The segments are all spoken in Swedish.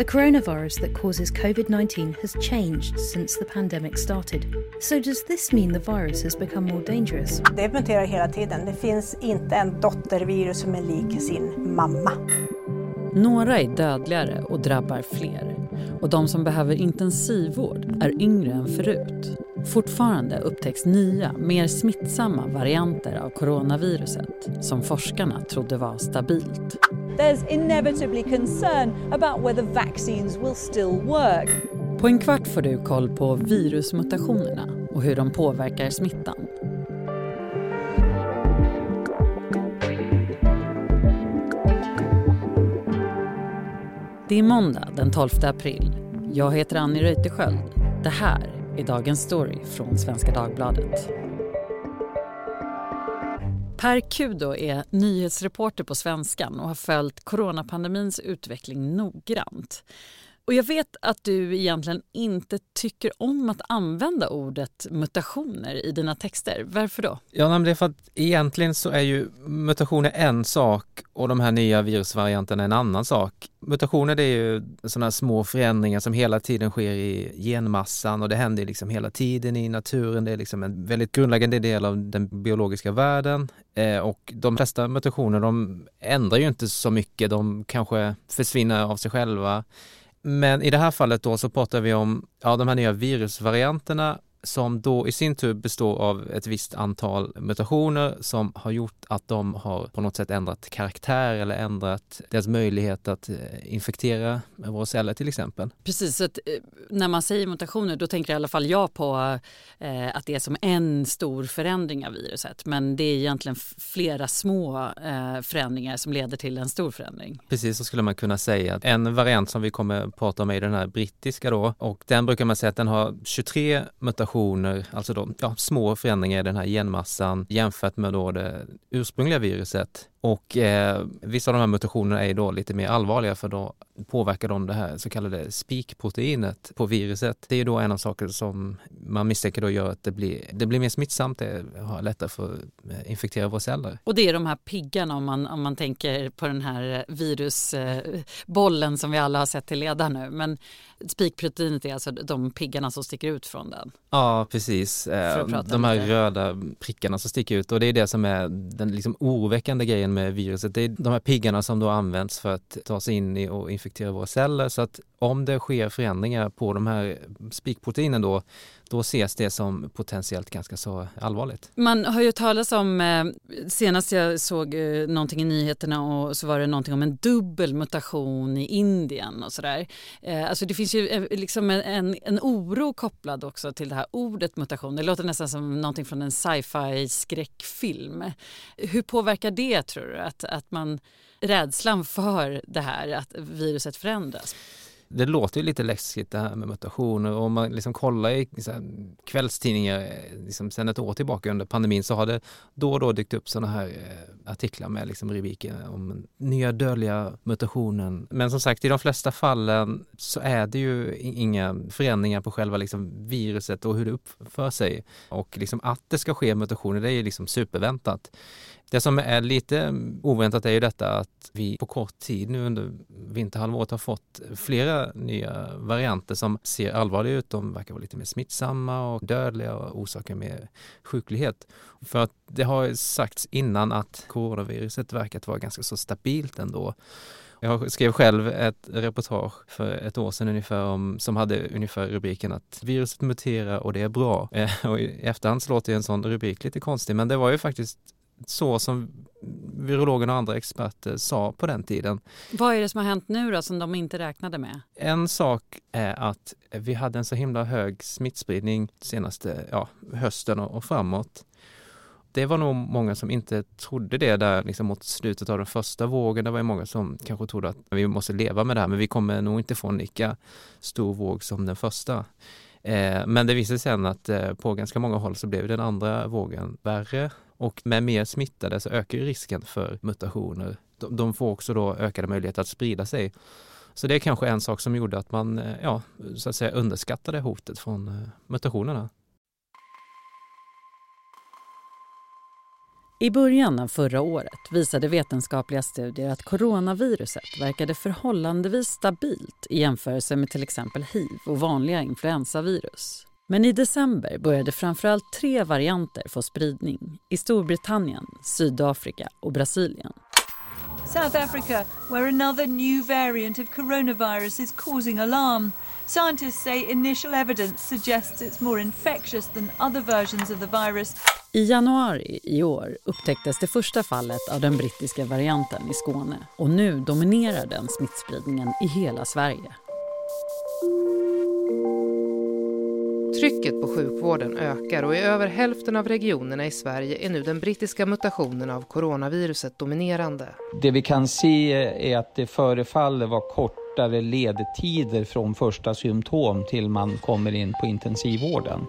The coronavirus that causes COVID 19 has changed since the pandemic started. So, does this mean the virus has become more dangerous? Det muterar hela tiden. Det finns inte en dottervirus som är lik sin mamma. Några är dödligare och drabbar fler. Och de som behöver intensivvård är yngre än förut. Fortfarande upptäcks nya, mer smittsamma varianter av coronaviruset som forskarna trodde var stabilt. There's inevitably concern about whether vaccines will still work. På en kvart får du koll på virusmutationerna och hur de påverkar smittan. Det är måndag den 12 april. Jag heter Annie Reuterskiöld. Det här är dagens story från Svenska Dagbladet. Per Kudo är nyhetsreporter på Svenskan och har följt coronapandemins utveckling noggrant. Och jag vet att du egentligen inte tycker om att använda ordet mutationer i dina texter. Varför då? Ja, men det är för att egentligen så är ju mutationer en sak och de här nya virusvarianterna en annan sak. Mutationer det är ju sådana små förändringar som hela tiden sker i genmassan och det händer liksom hela tiden i naturen. Det är liksom en väldigt grundläggande del av den biologiska världen eh, och de flesta mutationer de ändrar ju inte så mycket. De kanske försvinner av sig själva. Men i det här fallet då så pratar vi om ja, de här nya virusvarianterna som då i sin tur består av ett visst antal mutationer som har gjort att de har på något sätt ändrat karaktär eller ändrat deras möjlighet att eh, infektera våra celler till exempel. Precis, att, eh, när man säger mutationer då tänker i alla fall jag på eh, att det är som en stor förändring av viruset men det är egentligen flera små eh, förändringar som leder till en stor förändring. Precis, så skulle man kunna säga. En variant som vi kommer att prata om är den här brittiska då och den brukar man säga att den har 23 mutationer mutationer, alltså då, ja, små förändringar i den här genmassan jämfört med då det ursprungliga viruset. Och eh, vissa av de här mutationerna är då lite mer allvarliga för då påverkar de det här så kallade spikproteinet på viruset. Det är då en av sakerna som man misstänker då gör att det blir, det blir mer smittsamt, det har lättare för att eh, infektera våra celler. Och det är de här piggarna om man, om man tänker på den här virusbollen som vi alla har sett till leda nu. Men spikproteinet är alltså de piggarna som sticker ut från den. Ja, precis. Eh, de här lite. röda prickarna som sticker ut och det är det som är den liksom oroväckande grejen med viruset. Det är de här piggarna som då används för att ta sig in i och infektera våra celler. Så att om det sker förändringar på de här spikproteinen då, då ses det som potentiellt ganska så allvarligt. Man har ju talat om, eh, senast jag såg eh, någonting i nyheterna och så var det någonting om en dubbel mutation i Indien och sådär. Eh, alltså det finns ju liksom en, en oro kopplad också till det här ordet mutation. Det låter nästan som någonting från en sci-fi skräckfilm. Hur påverkar det tror du, att, att man rädslan för det här, att viruset förändras? Det låter ju lite läskigt det här med mutationer och om man liksom kollar i kvällstidningar eh, liksom sedan ett år tillbaka under pandemin så har det då och då dykt upp sådana här eh, artiklar med liksom rubriker om nya dödliga mutationen. Men som sagt i de flesta fallen så är det ju inga förändringar på själva liksom viruset och hur det uppför sig. Och liksom att det ska ske mutationer det är ju liksom superväntat. Det som är lite oväntat är ju detta att vi på kort tid nu under vinterhalvåret har fått flera nya varianter som ser allvarliga ut. De verkar vara lite mer smittsamma och dödliga och orsakar mer sjuklighet. För att det har sagts innan att coronaviruset verkat vara ganska så stabilt ändå. Jag skrev själv ett reportage för ett år sedan ungefär om, som hade ungefär rubriken att viruset muterar och det är bra. Eh, och i efterhand så låter en sån rubrik lite konstig men det var ju faktiskt så som virologerna och andra experter sa på den tiden. Vad är det som har hänt nu då som de inte räknade med? En sak är att vi hade en så himla hög smittspridning senaste ja, hösten och, framåt. Det var nog många som inte trodde det där liksom mot slutet av den första vågen. Det var många som kanske trodde att vi måste leva med det här men vi kommer nog inte få en lika stor våg som den första. Eh, men det visade sig sen att eh, på ganska många håll så blev den andra vågen värre och med mer smittade så ökar ju risken för mutationer. De, får också då ökade möjligheter att sprida sig. Så det är kanske en sak som gjorde att man eh, ja, så att säga underskattade hotet från eh, mutationerna. I början av förra året visade vetenskapliga studier att coronaviruset verkade förhållandevis stabilt i jämförelse med till exempel hiv och vanliga influensavirus. Men i december började framförallt tre varianter få spridning i Storbritannien, Sydafrika och Brasilien. South Africa, where another new variant of coronavirus is causing alarm. Scientists say initial evidence suggests it's more infectious than other versions of the virus. I januari i år upptäcktes det första fallet av den brittiska varianten i Skåne och nu dominerar den smittspridningen i hela Sverige. Trycket på sjukvården ökar och i över hälften av regionerna i Sverige är nu den brittiska mutationen av coronaviruset dominerande. Det vi kan se är att det förefaller vara kortare ledtider från första symptom till man kommer in på intensivvården.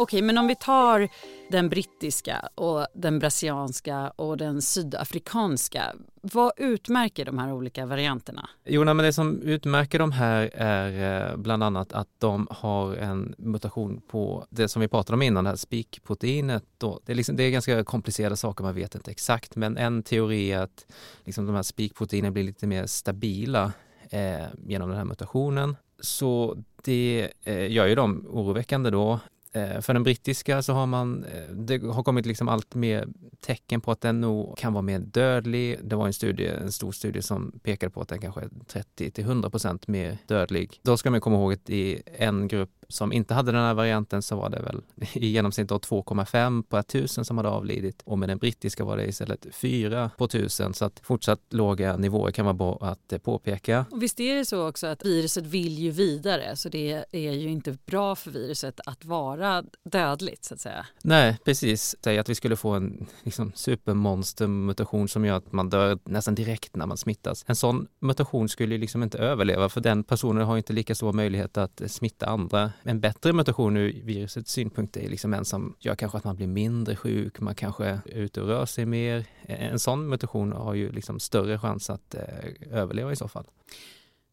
Okej, men om vi tar den brittiska och den brasilianska och den sydafrikanska. Vad utmärker de här olika varianterna? Jo, men det som utmärker de här är eh, bland annat att de har en mutation på det som vi pratade om innan, det här spikproteinet. Det är, liksom, det är ganska komplicerade saker, man vet inte exakt, men en teori är att liksom, de här spikproteinen blir lite mer stabila eh, genom den här mutationen. Så det eh, gör ju dem oroväckande då. Eh, för den brittiska så har man, eh, det har kommit liksom allt mer tecken på att den nog kan vara mer dödlig. Det var en studie, en stor studie som pekade på att den kanske är 30 till 100 procent mer dödlig. Då ska man komma ihåg att i en grupp som inte hade den här varianten så var det väl i genomsnitt 2,5 på 1000 som hade avlidit och med den brittiska var det istället 4 på 1000 så att fortsatt låga nivåer kan vara bra att eh, påpeka. Och visst är det så också att viruset vill ju vidare så det är ju inte bra för viruset att vara dödligt så att säga. Nej, precis. Säg att vi skulle få en liksom, supermonstermutation som gör att man dör nästan direkt när man smittas. En sån mutation skulle liksom inte överleva för den personen har inte lika stor möjlighet att smitta andra en bättre mutation ur virusets synpunkt är liksom en som gör kanske att man blir mindre sjuk, man kanske är ute och rör sig mer. En sån mutation har ju liksom större chans att eh, överleva i så fall.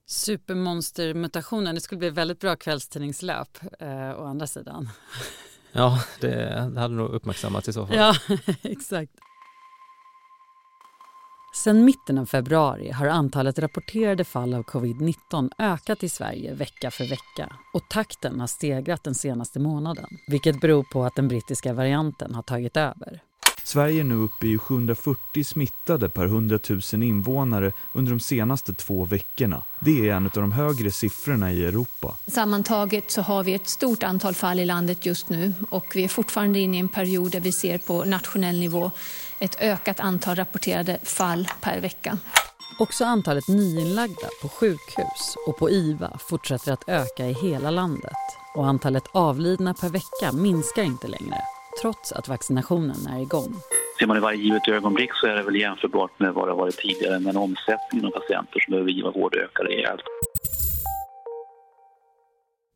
Supermonstermutationen, det skulle bli väldigt bra kvällstidningslöp eh, å andra sidan. Ja, det, det hade nog uppmärksammats i så fall. Ja, exakt. Sedan mitten av februari har antalet rapporterade fall av covid-19 ökat i Sverige vecka för vecka och takten har stegrat den senaste månaden vilket beror på att den brittiska varianten har tagit över. Sverige är nu uppe i 740 smittade per 100 000 invånare under de senaste två veckorna. Det är en av de högre siffrorna i Europa. Sammantaget så har vi ett stort antal fall i landet just nu och vi är fortfarande inne i en period där vi ser på nationell nivå ett ökat antal rapporterade fall per vecka. Också antalet nyinlagda på sjukhus och på IVA fortsätter att öka i hela landet och antalet avlidna per vecka minskar inte längre trots att vaccinationen är igång. Ser man i varje givet ögonblick så är det väl jämförbart med vad det varit tidigare men omsättningen av patienter som behöver giva vård ökar rejält.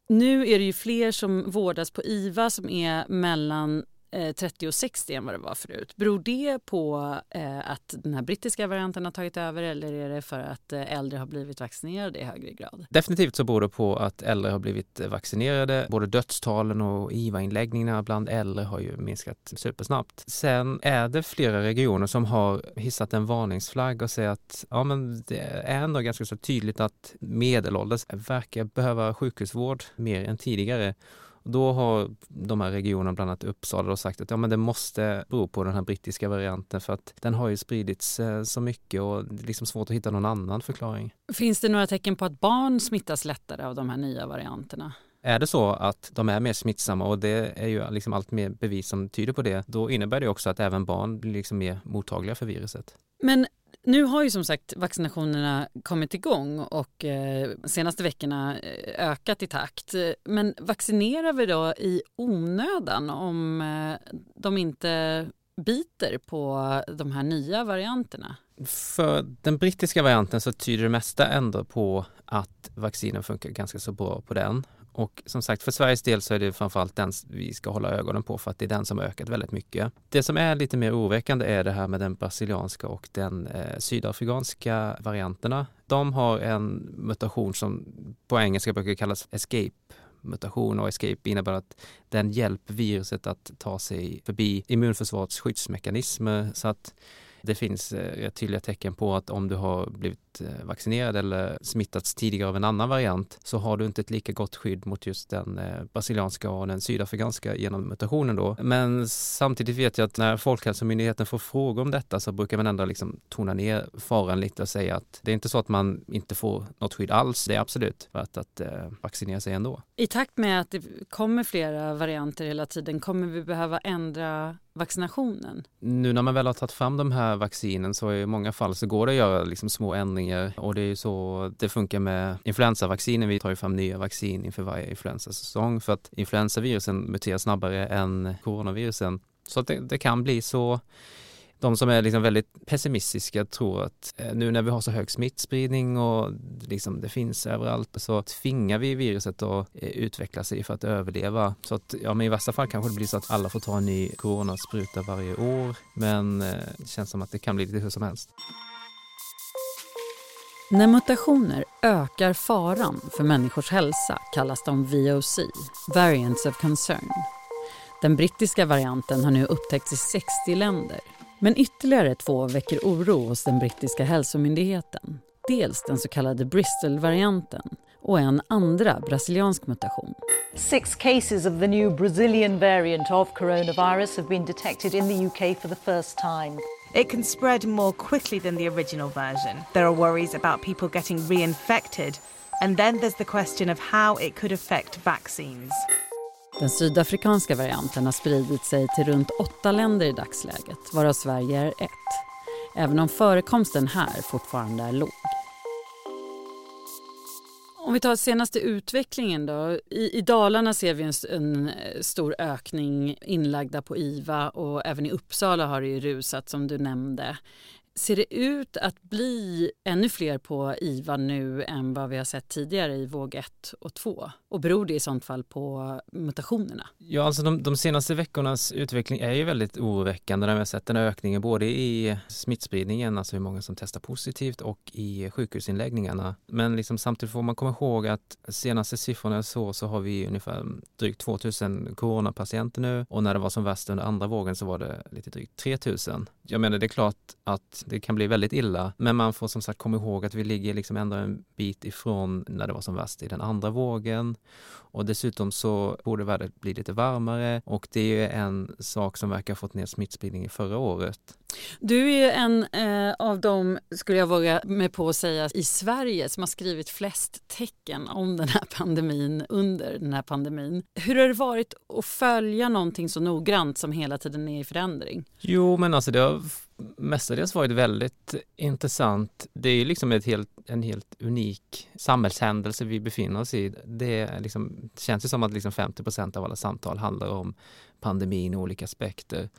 Nu är det ju fler som vårdas på IVA som är mellan Eh, 30 och 60 än vad det var förut. Beror det på eh, att den här brittiska varianten har tagit över eller är det för att eh, äldre har blivit vaccinerade i högre grad? Definitivt så beror det på att äldre har blivit eh, vaccinerade. Både dödstalen och IVA-inläggningarna bland äldre har ju minskat supersnabbt. Sen är det flera regioner som har hissat en varningsflagg och säger att ja, men det är ändå ganska så tydligt att medelålders verkar behöva sjukhusvård mer än tidigare. Då har de här regionerna, bland annat Uppsala, sagt att ja, men det måste bero på den här brittiska varianten för att den har ju spridits eh, så mycket och det är liksom svårt att hitta någon annan förklaring. Finns det några tecken på att barn smittas lättare av de här nya varianterna? Är det så att de är mer smittsamma och det är ju liksom allt mer bevis som tyder på det, då innebär det också att även barn blir liksom mer mottagliga för viruset. Men nu har ju som sagt vaccinationerna kommit igång och eh, senaste veckorna eh, ökat i takt. Men vaccinerar vi då i onödan om eh, de inte biter på de här nya varianterna? För den brittiska varianten så tyder det mesta ändå på att vaccinen funkar ganska så bra på den. Och som sagt, för Sveriges del så är det framförallt den vi ska hålla ögonen på för att det är den som har ökat väldigt mycket. Det som är lite mer oroväckande är det här med den brasilianska och den eh, sydafrikanska varianterna. De har en mutation som på engelska brukar kallas escape mutation och escape innebär att den hjälper viruset att ta sig förbi immunförsvarets skyddsmekanismer så att det finns eh, tydliga tecken på att om du har blivit eh, vaccinerad eller smittats tidigare av en annan variant så har du inte ett lika gott skydd mot just den eh, brasilianska och den sydafrikanska genom mutationen då. Men samtidigt vet jag att när Folkhälsomyndigheten får frågor om detta så brukar man ändå liksom tona ner faran lite och säga att det är inte så att man inte får något skydd alls. Det är absolut värt att vaccinera sig ändå. I takt med att det kommer flera varianter hela tiden kommer vi behöva ändra vaccinationen? Nu när man väl har tagit fram de här vaccinen så i många fall så går det att göra liksom små ändringar och det är ju så det funkar med influensavaccinen. Vi tar ju fram nya vaccin inför varje influensasäsong för att influensavirusen muterar snabbare än coronavirusen. Så att det, det kan bli så de som är liksom väldigt pessimistiska tror att eh, nu när vi har så hög smittspridning och liksom det finns överallt så tvingar vi viruset att eh, utveckla sig för att överleva. Så att ja, men i värsta fall kanske det blir så att alla får ta en ny coronaspruta varje år. Men eh, det känns som att det kan bli lite hur som helst. När mutationer ökar faran för människors hälsa kallas de VOC, Variants of Concern. Den brittiska varianten har nu upptäckts i 60 länder men ytterligare två väcker oro hos den brittiska hälsomyndigheten. Dels den så kallade Bristol-varianten och en andra brasiliansk mutation. Six cases of the new Brazilian variant of coronavirus have been detected in the UK for the first time. It can spread more quickly than the original version. There are worries about people getting reinfected. And then there's the question of how it could affect vaccines. Den sydafrikanska varianten har spridit sig till runt åtta länder i dagsläget, varav Sverige är ett. Även om förekomsten här fortfarande är låg. Om vi tar senaste utvecklingen då. I, I, Dalarna ser vi en, en, eh, stor ökning inlagda på IVA och även i Uppsala har det ju rusat som du nämnde. Ser det ut att bli ännu fler på IVA nu än vad vi har sett tidigare i våg 1 och 2? Och beror det i sånt fall på mutationerna? Ja, alltså de, de senaste veckornas utveckling är ju väldigt oroväckande vi har sett en ökning både i smittspridningen, alltså hur många som testar positivt och i sjukhusinläggningarna. Men liksom samtidigt får man komma ihåg att senaste siffrorna så, så har vi ungefär drygt 2000 coronapatienter nu och när det var som värst under andra vågen så var det lite drygt 3000. Jag menar, det är klart att det kan bli väldigt illa. Men man får som sagt komma ihåg att vi ligger liksom ändå en bit ifrån när det var som värst i den andra vågen. Och dessutom så borde världen bli lite varmare och det är en sak som verkar ha fått ner smittspridningen förra året. Du är en eh, av dem, skulle jag våga mig på att säga, i Sverige som har skrivit flest tecken om den här pandemin under den här pandemin. Hur har det varit att följa någonting så noggrant som hela tiden är i förändring? Jo, men alltså det har mestadels varit väldigt intressant. Det är liksom ett helt, en helt unik samhällshändelse vi befinner oss i. Det liksom, känns ju som att liksom 50 procent av alla samtal handlar om pandemin och olika aspekter.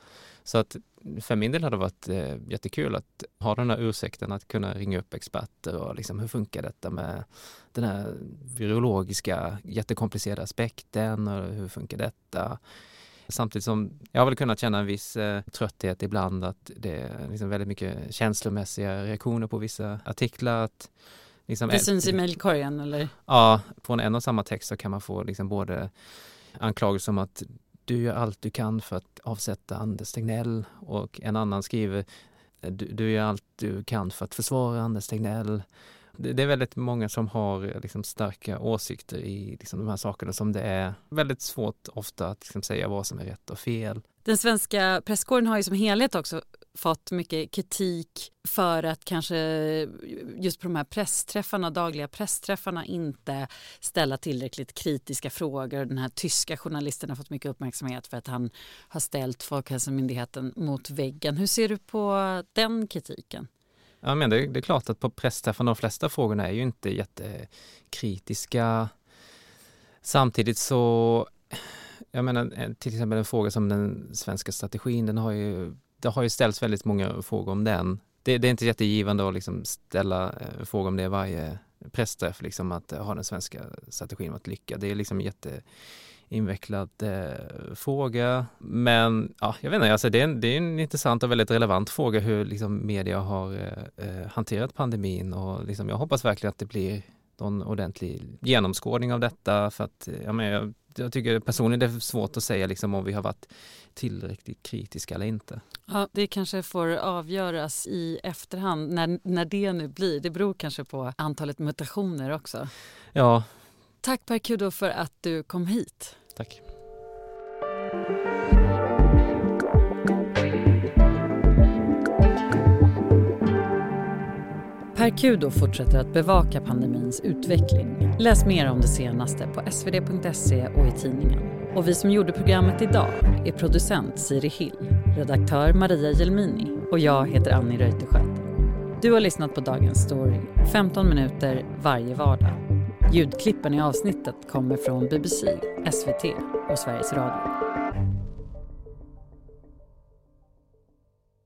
Så att för min del har det varit eh, jättekul att ha den här ursäkten att kunna ringa upp experter och liksom hur funkar detta med den här virologiska jättekomplicerade aspekten och hur funkar detta? Samtidigt som jag har väl kunnat känna en viss eh, trötthet ibland att det är liksom väldigt mycket känslomässiga reaktioner på vissa artiklar. Att liksom, det syns i mejlkorgen eller? Ja, från en och samma text så kan man få liksom både anklagelser om att du gör allt du kan för att avsätta Anders Tegnell och en annan skriver du, du gör allt du kan för att försvara Anders Tegnell det är väldigt många som har liksom starka åsikter i liksom de här sakerna som det är väldigt svårt ofta att liksom säga vad som är rätt och fel. Den svenska presskåren har ju som helhet också fått mycket kritik för att kanske just på de här pressträffarna, dagliga pressträffarna inte ställa tillräckligt kritiska frågor. Den här tyska journalisten har fått mycket uppmärksamhet för att han har ställt Folkhälsomyndigheten mot väggen. Hur ser du på den kritiken? Ja, men det, det är klart att på pressträffen de flesta frågorna är ju inte jättekritiska. Samtidigt så, jag menar eh, till exempel en fråga som den svenska strategin, den har ju, det har ju ställts väldigt många frågor om den. Det, det är inte jättegivande att liksom ställa eh, frågor om det varje pressträff, liksom att eh, ha den svenska strategin varit lyckad. Det är liksom jätte invecklad eh, fråga. Men ja, jag vet inte, alltså det, är en, det är en intressant och väldigt relevant fråga hur liksom, media har eh, eh, hanterat pandemin och liksom, jag hoppas verkligen att det blir någon ordentlig genomskådning av detta för att ja, men jag, jag tycker personligen det är svårt att säga liksom om vi har varit tillräckligt kritiska eller inte. Ja, det kanske får avgöras i efterhand när, när det nu blir. Det beror kanske på antalet mutationer också. Ja. Tack Per Kudo för att du kom hit. Tack. Per Kudo fortsätter att bevaka pandemins utveckling. Läs mer om det senaste på svd.se och i tidningen. Och vi som gjorde programmet idag är producent Siri Hill, redaktör Maria Gelmini och jag heter Annie Reuterskiöld. Du har lyssnat på Dagens Story, 15 minuter varje vardag. Ljudklippen i avsnittet kommer från BBC, SVT och Sveriges Radio.